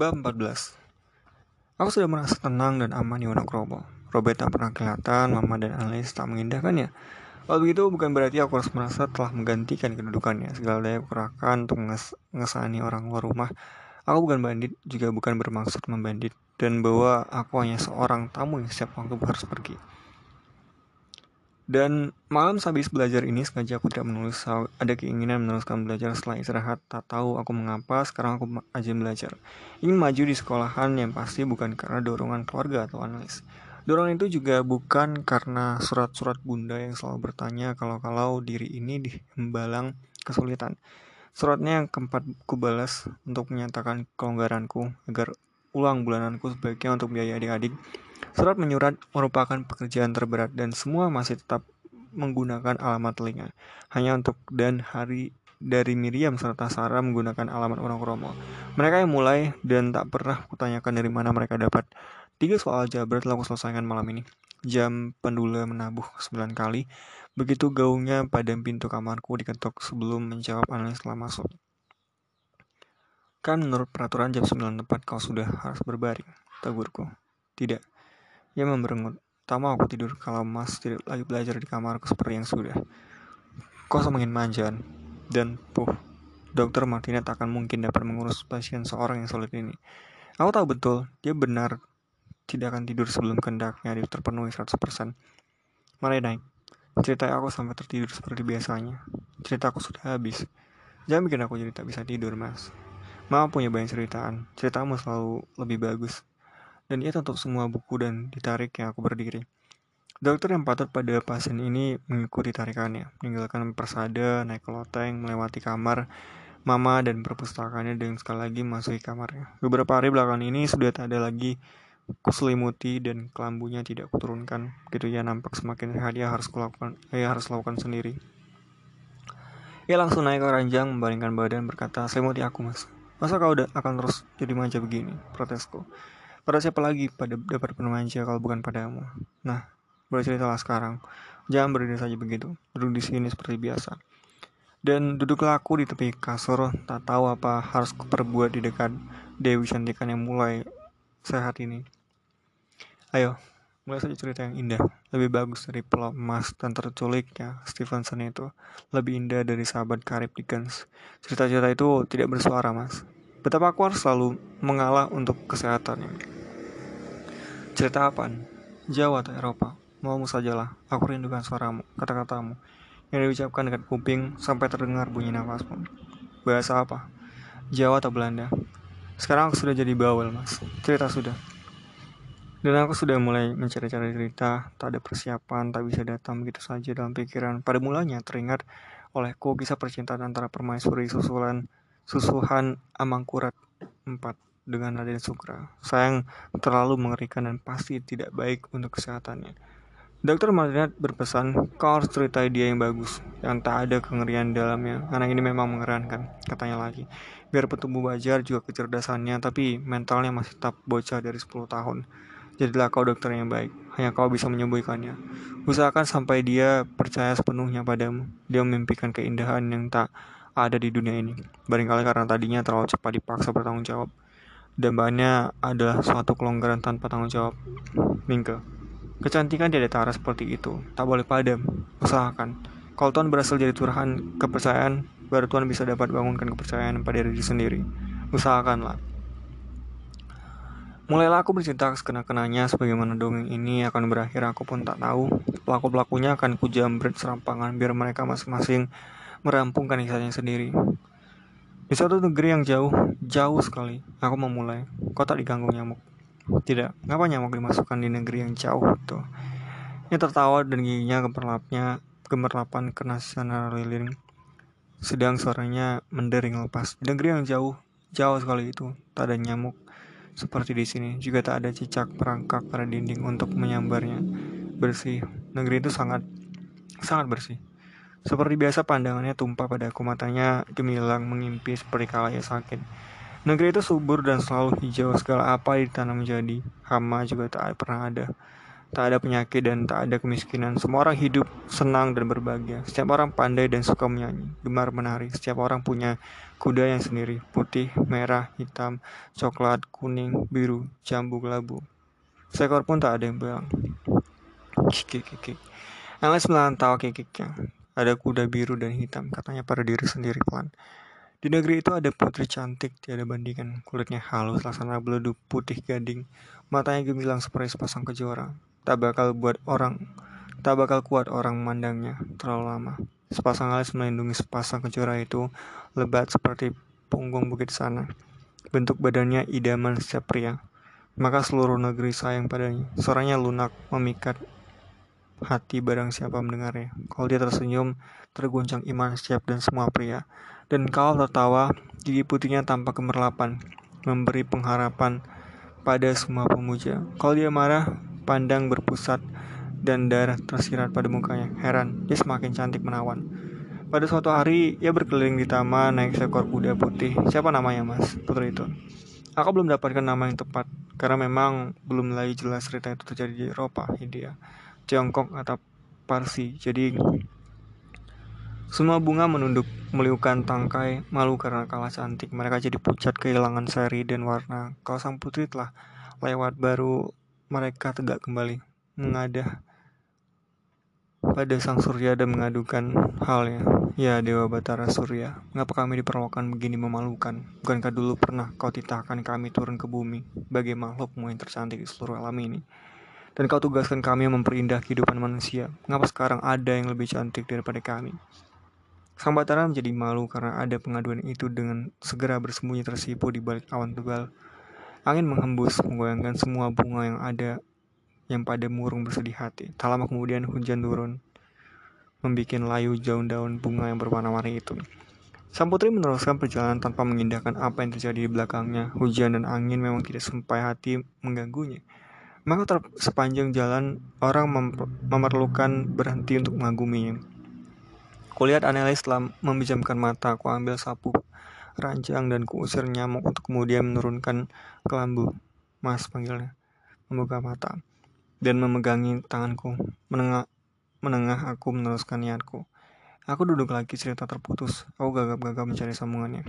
Bab 14 Aku sudah merasa tenang dan aman di Wonokromo. Robert tak pernah kelihatan, Mama dan Alice tak mengindahkannya. Kalau begitu bukan berarti aku harus merasa telah menggantikan kedudukannya. Segala daya kurahkan untuk mengesani orang luar rumah. Aku bukan bandit, juga bukan bermaksud membandit. Dan bahwa aku hanya seorang tamu yang setiap waktu harus pergi. Dan malam sehabis belajar ini sengaja aku tidak menulis ada keinginan meneruskan belajar setelah istirahat. Tak tahu aku mengapa sekarang aku aja belajar. Ingin maju di sekolahan yang pasti bukan karena dorongan keluarga atau analis. Dorongan itu juga bukan karena surat-surat bunda yang selalu bertanya kalau-kalau diri ini dihembalang kesulitan. Suratnya yang keempat ku balas untuk menyatakan kelonggaranku agar ulang bulananku sebaiknya untuk biaya adik-adik Surat menyurat merupakan pekerjaan terberat dan semua masih tetap menggunakan alamat telinga. Hanya untuk dan hari dari Miriam serta Sarah menggunakan alamat orang Romo. Mereka yang mulai dan tak pernah kutanyakan dari mana mereka dapat. Tiga soal jabar telah selesaikan malam ini. Jam pendula menabuh sembilan kali. Begitu gaungnya pada pintu kamarku diketuk sebelum menjawab analis setelah masuk. Kan menurut peraturan jam 9 tepat kau sudah harus berbaring, tegurku. Tidak, ia memberengut. Tak mau aku tidur kalau Mas tidak lagi belajar di kamarku seperti yang sudah. Kau semakin manjaan. Dan, puh, dokter Martina tak akan mungkin dapat mengurus pasien seorang yang sulit ini. Aku tahu betul, dia benar tidak akan tidur sebelum kendaknya terpenuhi 100%. Mari naik. Cerita aku sampai tertidur seperti biasanya. Cerita aku sudah habis. Jangan bikin aku jadi tak bisa tidur, mas. Mama punya banyak ceritaan. Ceritamu selalu lebih bagus dan ia tutup semua buku dan ditarik yang aku berdiri. Dokter yang patut pada pasien ini mengikuti tarikannya, meninggalkan persada, naik ke loteng, melewati kamar, mama dan perpustakaannya dan sekali lagi masuki kamarnya. Beberapa hari belakangan ini sudah tak ada lagi kuselimuti dan kelambunya tidak kuturunkan. Begitu ia nampak semakin sehat, ia harus kulakukan, ia harus lakukan sendiri. Ia langsung naik ke ranjang, membaringkan badan, berkata, selimuti aku mas. Masa kau udah akan terus jadi manja begini? Protesku. Pada siapa lagi pada dapat manja kalau bukan padamu? Nah, berceritalah sekarang. Jangan berdiri saja begitu. Duduk di sini seperti biasa. Dan duduklah aku di tepi kasur, tak tahu apa harus kuperbuat di dekat Dewi Cantikan yang mulai sehat ini. Ayo, mulai saja cerita yang indah. Lebih bagus dari pelop emas dan terculik ya Stevenson itu. Lebih indah dari sahabat karib Dickens. Cerita-cerita itu tidak bersuara, mas. Betapa aku harus selalu mengalah untuk kesehatannya. Cerita apa? Jawa atau Eropa? Maumu sajalah, aku rindukan suaramu, kata-katamu, yang diucapkan dekat kuping sampai terdengar bunyi nafasmu. Bahasa apa? Jawa atau Belanda? Sekarang aku sudah jadi bawel, mas. Cerita sudah. Dan aku sudah mulai mencari-cari cerita, tak ada persiapan, tak bisa datang begitu saja dalam pikiran. Pada mulanya teringat olehku kisah percintaan antara permaisuri susulan Susuhan Amangkurat 4 dengan Raden Sukra. Sayang terlalu mengerikan dan pasti tidak baik untuk kesehatannya. Dokter Madinat berpesan, kau harus ceritai dia yang bagus, yang tak ada kengerian dalamnya. Anak ini memang mengerankan, katanya lagi. Biar petumbuh bajar juga kecerdasannya, tapi mentalnya masih tetap bocah dari 10 tahun. Jadilah kau dokter yang baik, hanya kau bisa menyembuhkannya. Usahakan sampai dia percaya sepenuhnya padamu. Dia memimpikan keindahan yang tak ada di dunia ini. Barangkali karena tadinya terlalu cepat dipaksa bertanggung jawab. Dambanya adalah suatu kelonggaran tanpa tanggung jawab. Mingke. Kecantikan tidak tara seperti itu. Tak boleh padam. Usahakan. Kalau Tuhan berhasil jadi turahan kepercayaan, baru Tuhan bisa dapat bangunkan kepercayaan pada diri sendiri. Usahakanlah. Mulailah aku bercerita sekena-kenanya sebagaimana dongeng ini akan berakhir aku pun tak tahu. Pelaku-pelakunya akan kujambret serampangan biar mereka masing-masing merampungkan kisahnya sendiri. Di suatu negeri yang jauh, jauh sekali, aku memulai. Kota diganggu nyamuk. Tidak, ngapa nyamuk dimasukkan di negeri yang jauh itu? Ia tertawa dan giginya gemerlapnya, gemerlapan kena sana lilin. Sedang suaranya mendering lepas. Di negeri yang jauh, jauh sekali itu, tak ada nyamuk. Seperti di sini, juga tak ada cicak perangkak pada dinding untuk menyambarnya. Bersih, negeri itu sangat, sangat bersih. Seperti biasa pandangannya tumpah padaku matanya gemilang mengimpi seperti kala ia sakit. Negeri itu subur dan selalu hijau segala apa ditanam menjadi hama juga tak pernah ada. Tak ada penyakit dan tak ada kemiskinan. Semua orang hidup senang dan berbahagia. Setiap orang pandai dan suka menyanyi, gemar menari. Setiap orang punya kuda yang sendiri, putih, merah, hitam, coklat, kuning, biru, jambu, kelabu. Seekor pun tak ada yang bilang. Kiki, kiki. Alice menahan tawa kikiknya. Ada kuda biru dan hitam, katanya pada diri sendiri pelan. Di negeri itu ada putri cantik tiada bandingan, kulitnya halus laksana beleduk putih gading, matanya gemilang seperti sepasang kejora. Tak bakal buat orang, tak bakal kuat orang memandangnya terlalu lama. Sepasang alis melindungi sepasang kejora itu, lebat seperti punggung bukit sana. Bentuk badannya idaman setiap pria. Maka seluruh negeri sayang padanya. Suaranya lunak, memikat hati barang siapa mendengarnya. Kalau dia tersenyum, terguncang iman setiap dan semua pria. Dan kau tertawa, gigi putihnya tanpa kemerlapan, memberi pengharapan pada semua pemuja. Kalau dia marah, pandang berpusat dan darah tersirat pada mukanya. Heran, dia semakin cantik menawan. Pada suatu hari, ia berkeliling di taman naik seekor kuda putih. Siapa namanya, Mas? Putri itu. Aku belum dapatkan nama yang tepat, karena memang belum lagi jelas cerita itu terjadi di Eropa, India, Tiongkok, atau Parsi. Jadi, semua bunga menunduk, meliukan tangkai, malu karena kalah cantik. Mereka jadi pucat kehilangan seri dan warna. Kalau sang putri telah lewat baru mereka tegak kembali, mengadah pada sang surya dan mengadukan halnya. Ya Dewa Batara Surya, mengapa kami diperlakukan begini memalukan? Bukankah dulu pernah kau titahkan kami turun ke bumi sebagai makhlukmu yang tercantik di seluruh alam ini? Dan kau tugaskan kami memperindah kehidupan manusia. Mengapa sekarang ada yang lebih cantik daripada kami? Sang Batara menjadi malu karena ada pengaduan itu dengan segera bersembunyi tersipu di balik awan tebal. Angin menghembus menggoyangkan semua bunga yang ada yang pada murung bersedih hati. Tak lama kemudian hujan turun, membuat layu daun-daun bunga yang berwarna-warni itu. Sang putri meneruskan perjalanan tanpa mengindahkan apa yang terjadi di belakangnya. Hujan dan angin memang tidak sampai hati mengganggunya. Maka sepanjang jalan orang memerlukan berhenti untuk mengaguminya. Kulihat analis telah memejamkan mata, aku ambil sapu ranjang dan kuusir nyamuk untuk kemudian menurunkan kelambu. Mas panggilnya, membuka mata dan memegangi tanganku. Menengah, menengah aku meneruskan niatku. Aku duduk lagi cerita terputus. Aku gagap-gagap mencari sambungannya.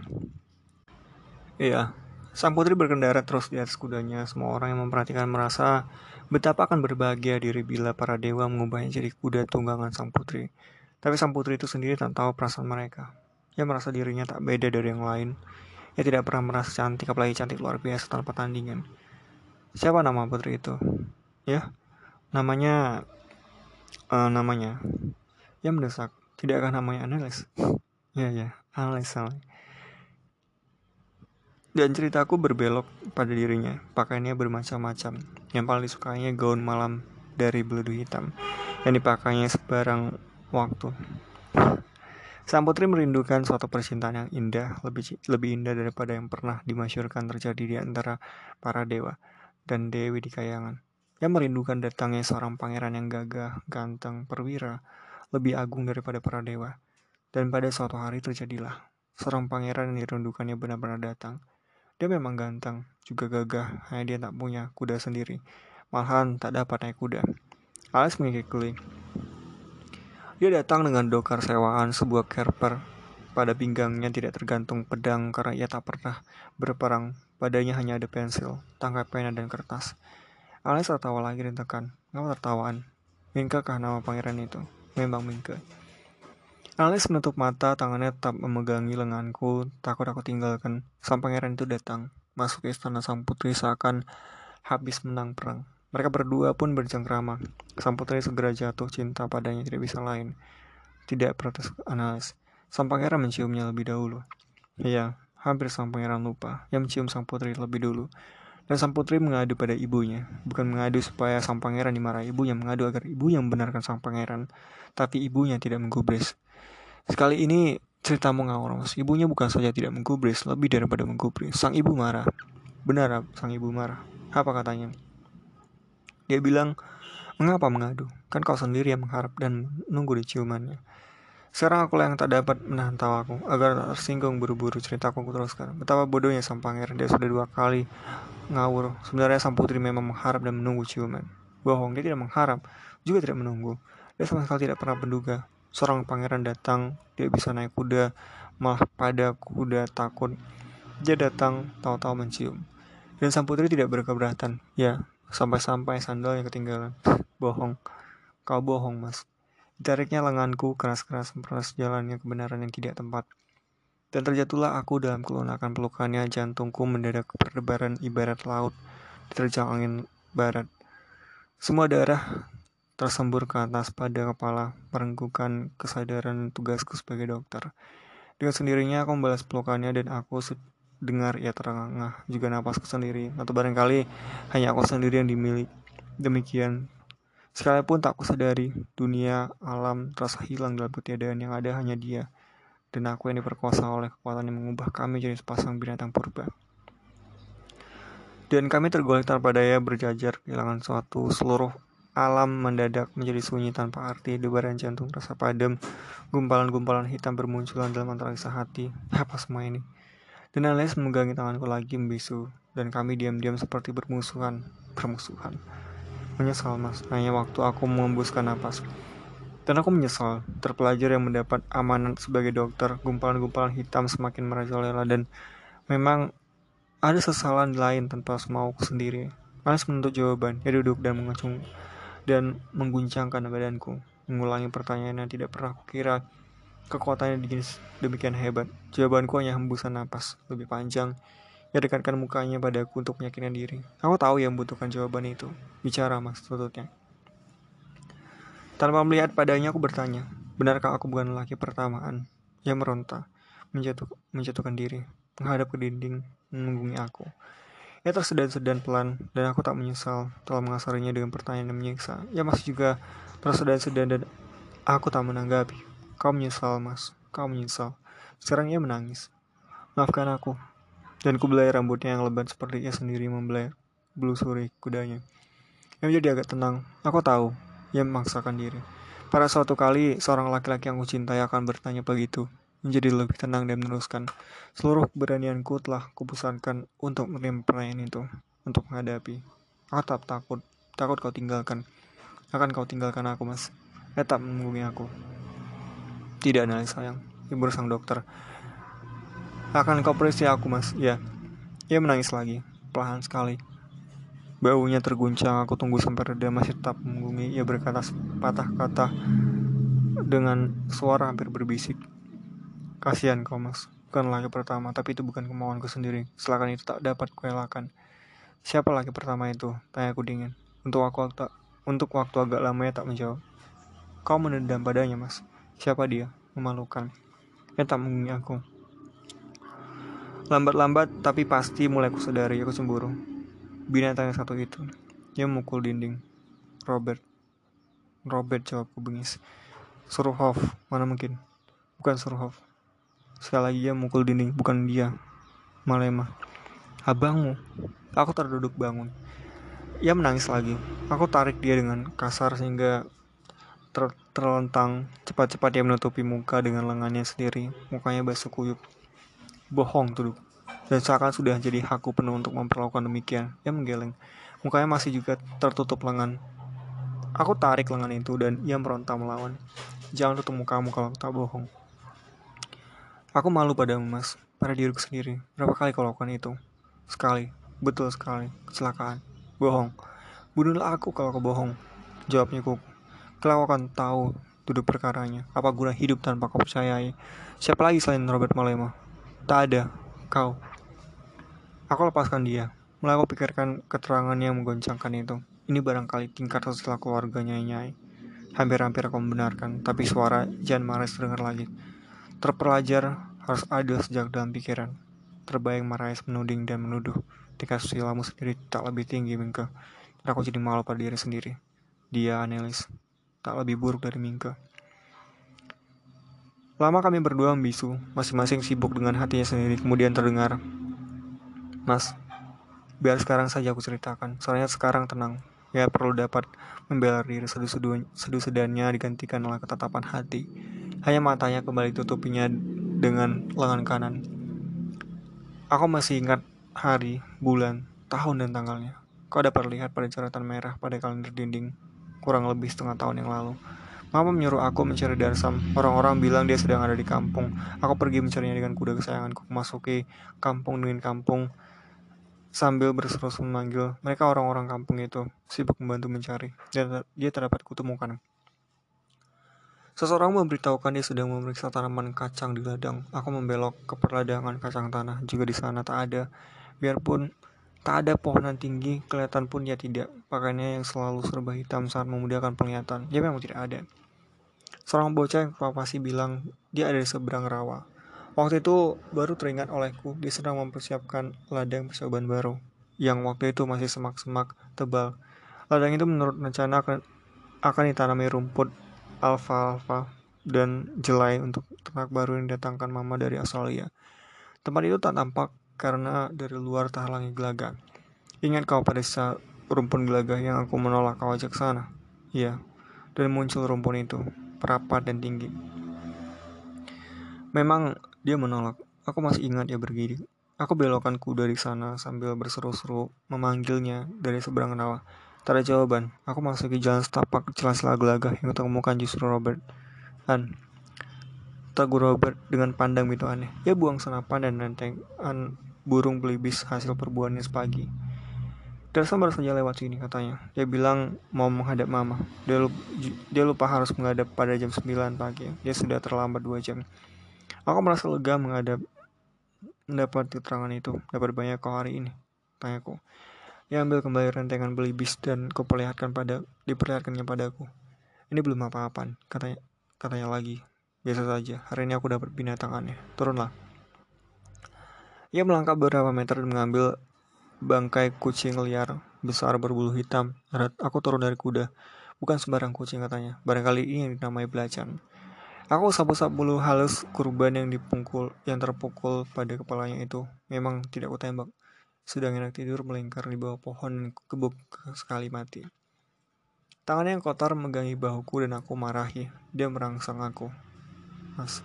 Iya, sang putri berkendara terus di atas kudanya. Semua orang yang memperhatikan merasa betapa akan berbahagia diri bila para dewa mengubahnya jadi kuda tunggangan sang putri. Tapi sang putri itu sendiri tak tahu perasaan mereka. Ia merasa dirinya tak beda dari yang lain. Ia tidak pernah merasa cantik, apalagi cantik luar biasa tanpa tandingan. Siapa nama putri itu? Ya, namanya, uh, namanya. Ia mendesak. Tidakkah namanya Analis? ya, ya, Analis, Analis. Dan ceritaku berbelok pada dirinya. Pakaiannya bermacam-macam. Yang paling disukainya gaun malam dari beludu hitam. Yang dipakainya sebarang waktu. Sang putri merindukan suatu percintaan yang indah, lebih lebih indah daripada yang pernah dimasyurkan terjadi di antara para dewa dan dewi di kayangan. Ia merindukan datangnya seorang pangeran yang gagah, ganteng, perwira, lebih agung daripada para dewa. Dan pada suatu hari terjadilah. Seorang pangeran yang dirindukannya benar-benar datang. Dia memang ganteng, juga gagah, hanya dia tak punya kuda sendiri. Malahan tak dapat naik kuda. Alice mengikuti dia datang dengan dokar sewaan sebuah kerper. Pada pinggangnya tidak tergantung pedang karena ia tak pernah berperang. Padanya hanya ada pensil, tangkai pena, dan kertas. Alice tertawa lagi dan tekan. Ngapa tertawaan? Minka kah nama pangeran itu? Memang Minka. Alice menutup mata, tangannya tetap memegangi lenganku. Takut aku tinggalkan. Sang pangeran itu datang, masuk ke istana sang putri seakan habis menang perang. Mereka berdua pun bercengkrama. Sang putri segera jatuh cinta padanya tidak bisa lain. Tidak protes analis. Sang pangeran menciumnya lebih dahulu. Iya, hampir sang pangeran lupa. Yang mencium sang putri lebih dulu. Dan sang putri mengadu pada ibunya. Bukan mengadu supaya sang pangeran dimarahi ibunya, mengadu agar ibunya membenarkan sang pangeran. Tapi ibunya tidak menggubris. Sekali ini ceritamu ngawur mas. Ibunya bukan saja tidak menggubris, lebih daripada menggubris. Sang ibu marah. Benar, sang ibu marah. Apa katanya? Dia bilang, mengapa mengadu? Kan kau sendiri yang mengharap dan menunggu di ciumannya. Sekarang aku yang tak dapat menahan tawaku agar tersinggung buru-buru ceritaku teruskan. Betapa bodohnya sang pangeran dia sudah dua kali ngawur. Sebenarnya sang putri memang mengharap dan menunggu ciuman. Bohong, dia tidak mengharap, juga tidak menunggu. Dia sama sekali tidak pernah menduga. Seorang pangeran datang, dia bisa naik kuda, malah pada kuda takut. Dia datang, tahu-tahu mencium. Dan sang putri tidak berkeberatan. Ya, sampai-sampai sandalnya ketinggalan. Bohong. Kau bohong, mas. Ditariknya lenganku keras-keras memperas jalannya kebenaran yang tidak tempat. Dan terjatuhlah aku dalam kelunakan pelukannya, jantungku mendadak berdebaran ibarat laut diterjang angin barat. Semua darah tersembur ke atas pada kepala, merengkukan kesadaran tugasku sebagai dokter. Dengan sendirinya aku membalas pelukannya dan aku dengar ia terengah juga napasku sendiri, atau barangkali hanya aku sendiri yang dimiliki. Demikian, sekalipun tak kusadari, dunia alam terasa hilang dalam ketiadaan yang ada hanya dia dan aku yang diperkosa oleh kekuatan yang mengubah kami jadi sepasang binatang purba. Dan kami tergolek tanpa daya berjajar kehilangan suatu seluruh alam mendadak menjadi sunyi tanpa arti debaran jantung rasa padam gumpalan-gumpalan hitam bermunculan dalam antariksa hati. Apa semua ini? Dan Alias memegangi tanganku lagi membisu dan kami diam-diam seperti bermusuhan bermusuhan. Menyesal mas. Hanya waktu aku mengembuskan napas dan aku menyesal, terpelajar yang mendapat amanat sebagai dokter, gumpalan-gumpalan hitam semakin merajalela dan memang ada sesalan lain tanpa semauku sendiri. Anies menuntut jawaban, dia duduk dan mengacung dan mengguncangkan badanku, mengulangi pertanyaan yang tidak pernah kukira kekuatannya demikian hebat. Jawabanku hanya hembusan napas, lebih panjang. Ia dekatkan mukanya padaku untuk meyakinkan diri. Aku tahu yang membutuhkan jawaban itu. Bicara mas, tututnya. Tanpa melihat padanya aku bertanya, benarkah aku bukan lelaki pertamaan yang meronta, menjatuh, menjatuhkan diri, menghadap ke dinding, menunggungi aku. Ia tersedan-sedan pelan, dan aku tak menyesal telah mengasarinya dengan pertanyaan yang menyiksa. Ia masih juga tersedan-sedan dan aku tak menanggapi. Kau menyesal, mas. Kau menyesal. Sekarang ia menangis. Maafkan aku. Dan ku belai rambutnya yang lebat seperti ia sendiri membelai belusuri kudanya. Ia menjadi agak tenang. Aku tahu ia memaksakan diri. Pada suatu kali, seorang laki-laki yang kucintai akan bertanya begitu, menjadi lebih tenang dan meneruskan. Seluruh keberanianku telah kupusatkan untuk menerima pertanyaan itu, untuk menghadapi. Aku tak takut, takut kau tinggalkan. Akan kau tinggalkan aku, mas. Tetap menunggu aku. Tidak, Nali sayang. Ibu sang dokter. Akan kau perisi aku, mas. Ya. Ia menangis lagi, perlahan sekali. Baunya terguncang, aku tunggu sampai reda masih tetap menggungi. Ia berkata patah kata dengan suara hampir berbisik. Kasihan kau mas, bukan laki pertama, tapi itu bukan kemauanku sendiri. Silakan itu tak dapat kuelakan. Siapa laki pertama itu? Tanya aku dingin. Untuk waktu, untuk waktu agak lama ya tak menjawab. Kau menendam padanya mas. Siapa dia? Memalukan. Ia tak menggungi aku. Lambat-lambat tapi pasti mulai kusadari aku cemburu. Binatang yang satu itu. Dia memukul dinding. Robert. Robert jawabku bengis. Surhoff, mana mungkin? Bukan Surhoff. Sekali lagi dia memukul dinding, bukan dia. Malema. Abangmu. Aku terduduk bangun. Ia menangis lagi. Aku tarik dia dengan kasar sehingga ter terlentang. Cepat-cepat dia menutupi muka dengan lengannya sendiri. Mukanya basuh kuyup. Bohong tuh dan seakan sudah jadi hakku penuh untuk memperlakukan demikian. Ia menggeleng. Mukanya masih juga tertutup lengan. Aku tarik lengan itu dan ia meronta melawan. Jangan tutup mukamu kalau tak bohong. Aku malu padamu, Mas. Pada diriku sendiri. Berapa kali kau lakukan itu? Sekali. Betul sekali. Kecelakaan. Bohong. Bunuhlah aku kalau kau bohong. Jawabnya kuk. Kalau akan tahu duduk perkaranya. Apa guna hidup tanpa kau percayai? Siapa lagi selain Robert Malema? Tak ada. Kau. Aku lepaskan dia. Mulai aku pikirkan keterangan yang menggoncangkan itu. Ini barangkali tingkat sosial keluarganya Nyai. Hampir-hampir aku membenarkan, tapi suara Jan Mares terdengar lagi. Terpelajar harus adil sejak dalam pikiran. Terbayang Marais menuding dan menuduh. Tingkat sosialmu sendiri tak lebih tinggi, Mingke. Aku jadi malu pada diri sendiri. Dia, Anelis, tak lebih buruk dari Mingke. Lama kami berdua membisu, masing-masing sibuk dengan hatinya sendiri. Kemudian terdengar Mas, biar sekarang saja aku ceritakan. Soalnya sekarang tenang. Ya perlu dapat membela diri sedu-sedannya digantikan oleh ketetapan hati. Hanya matanya kembali tutupinya dengan lengan kanan. Aku masih ingat hari, bulan, tahun dan tanggalnya. Kau dapat lihat pada coretan merah pada kalender dinding kurang lebih setengah tahun yang lalu. Mama menyuruh aku mencari Darsam. Orang-orang bilang dia sedang ada di kampung. Aku pergi mencarinya dengan kuda kesayanganku. Masuki kampung dengan kampung sambil berseru-seru memanggil. Mereka orang-orang kampung itu sibuk membantu mencari. Dia, dia terdapat kutemukan. Seseorang memberitahukan dia sedang memeriksa tanaman kacang di ladang. Aku membelok ke perladangan kacang tanah. Juga di sana tak ada. Biarpun Tak ada pohonan tinggi, kelihatan pun ya tidak. Pakaiannya yang selalu serba hitam sangat memudahkan penglihatan. Dia memang tidak ada. Seorang bocah yang pasti bilang dia ada di seberang rawa. Waktu itu baru teringat olehku, dia sedang mempersiapkan ladang percobaan baru. Yang waktu itu masih semak-semak tebal. Ladang itu menurut rencana akan, akan ditanami rumput alfalfa dan jelai untuk ternak baru yang didatangkan mama dari Australia. Tempat itu tak tampak karena dari luar tak halangi gelagat. Ingat kau pada saat rumpun gelagah yang aku menolak kau ajak sana? Iya, dan muncul rumpun itu, perapat dan tinggi. Memang dia menolak. Aku masih ingat dia berdiri. Aku belokkan kuda di sana sambil berseru-seru memanggilnya dari seberang rawa. Tak ada jawaban. Aku masuki jalan setapak celah-celah gelagah yang ketemukan justru Robert. Dan tegur Robert dengan pandang itu aneh. Dia buang senapan dan rentengan burung belibis hasil perbuahannya sepagi. Tersa baru saja lewat sini katanya. Dia bilang mau menghadap mama. Dia lupa, dia lupa harus menghadap pada jam 9 pagi. Dia sudah terlambat 2 jam. Aku merasa lega menghadap mendapat keterangan itu. Dapat banyak kau hari ini? Tanyaku. Dia ambil kembali rentengan belibis dan kuperlihatkan pada diperlihatkannya padaku. Ini belum apa-apa, katanya katanya lagi. Biasa saja, hari ini aku dapat binatang aneh. Turunlah. Ia melangkah beberapa meter dan mengambil bangkai kucing liar besar berbulu hitam. Aku turun dari kuda. Bukan sembarang kucing katanya. Barangkali ini yang dinamai belacan. Aku sapu-sapu bulu halus kurban yang dipungkul, yang terpukul pada kepalanya itu. Memang tidak kutembak. Sedang enak tidur melingkar di bawah pohon dan kebuk sekali mati. Tangannya yang kotor megangi bahuku dan aku marahi. Dia merangsang aku. Mas,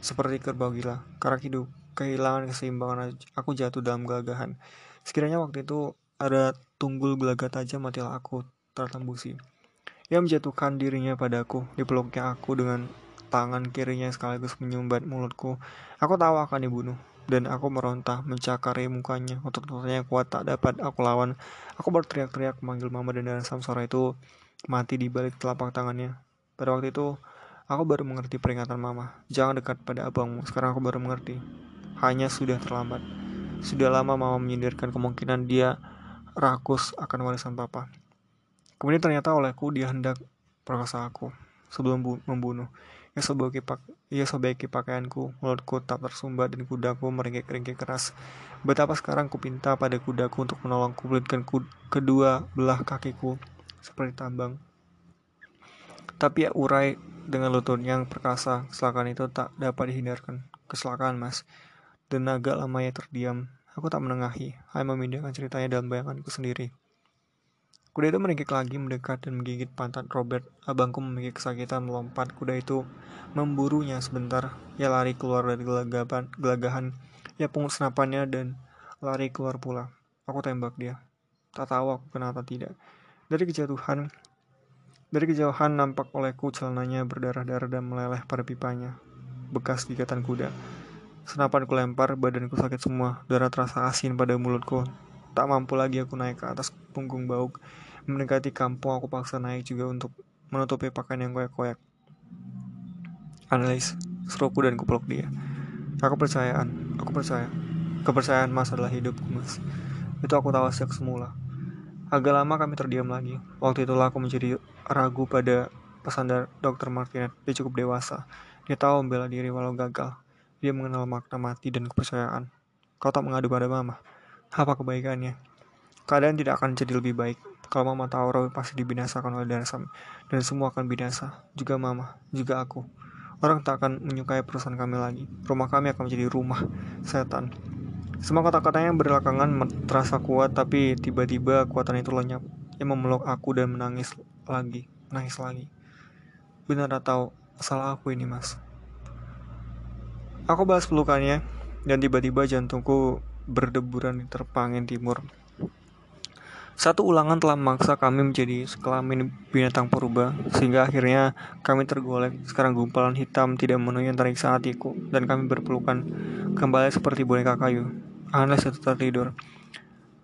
seperti kerbau gila, karak hidup, kehilangan keseimbangan aku jatuh dalam gagahan. Sekiranya waktu itu ada tunggul gelagat aja matilah aku tertembusi. Ia menjatuhkan dirinya padaku, dipeluknya aku dengan tangan kirinya sekaligus menyumbat mulutku. Aku tahu akan dibunuh, dan aku meronta, mencakari mukanya. Otot-ototnya kuat tak dapat aku lawan. Aku berteriak-teriak memanggil mama dan dalam suara itu mati di balik telapak tangannya. Pada waktu itu, aku baru mengerti peringatan mama. Jangan dekat pada abangmu, sekarang aku baru mengerti hanya sudah terlambat. Sudah lama mama menyindirkan kemungkinan dia rakus akan warisan papa. Kemudian ternyata olehku dia hendak perkosa aku sebelum membunuh. Ia sobeki, pak ia sobeki pakaianku, mulutku tak tersumbat dan kudaku meringkik-ringkik keras. Betapa sekarang ku pinta pada kudaku untuk menolongku kulitkan kedua belah kakiku seperti tambang. Tapi ya urai dengan lutut yang perkasa, kecelakaan itu tak dapat dihindarkan. Kecelakaan, mas. Dan agak lamanya terdiam. Aku tak menengahi, hanya memindahkan ceritanya dalam bayanganku sendiri. Kuda itu meringkik lagi mendekat dan menggigit pantat Robert. Abangku memiliki kesakitan melompat. Kuda itu memburunya sebentar. Ia lari keluar dari gelagapan, gelagahan. Ia pungut senapannya dan lari keluar pula. Aku tembak dia. Tak tahu aku kenapa tidak. Dari kejatuhan, dari kejauhan nampak olehku celananya berdarah-darah dan meleleh pada pipanya. Bekas gigatan kuda. Senapan lempar, badanku sakit semua, darah terasa asin pada mulutku. Tak mampu lagi aku naik ke atas punggung bauk. Mendekati kampung, aku paksa naik juga untuk menutupi pakaian yang koyak-koyak. Analis, seruku dan kupeluk dia. Aku percayaan, aku percaya. Kepercayaan mas adalah hidupku, mas. Itu aku tahu sejak semula. Agak lama kami terdiam lagi. Waktu itulah aku menjadi ragu pada pesan dari Dr. Martinet. Dia cukup dewasa. Dia tahu membela diri walau gagal. Dia mengenal makna mati dan kepercayaan. Kau tak mengadu pada mama. Apa kebaikannya? Keadaan tidak akan jadi lebih baik. Kalau mama tahu Roy pasti dibinasakan oleh Darsam. Dan semua akan binasa. Juga mama, juga aku. Orang tak akan menyukai perusahaan kami lagi. Rumah kami akan menjadi rumah setan. Semua kata-katanya belakangan terasa kuat, tapi tiba-tiba kekuatan itu lenyap. Ia memeluk aku dan menangis lagi, menangis lagi. Benar atau salah aku ini, mas? Aku balas pelukannya, dan tiba-tiba jantungku berdeburan di terpangin timur. Satu ulangan telah memaksa kami menjadi sekelamin binatang purba, sehingga akhirnya kami tergolek. Sekarang gumpalan hitam tidak memenuhi antariksa hatiku, dan kami berpelukan kembali seperti boneka kayu. Anles itu tertidur.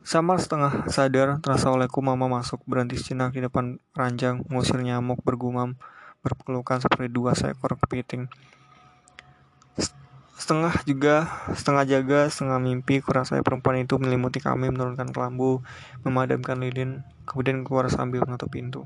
Samar setengah sadar, terasa olehku mama masuk, berhenti sejenak di depan ranjang, mengusir nyamuk, bergumam, berpelukan seperti dua seekor kepiting. Setengah juga, setengah jaga, setengah mimpi, kurasa perempuan itu menyelimuti kami, menurunkan kelambu, memadamkan lilin, kemudian keluar sambil menutup pintu.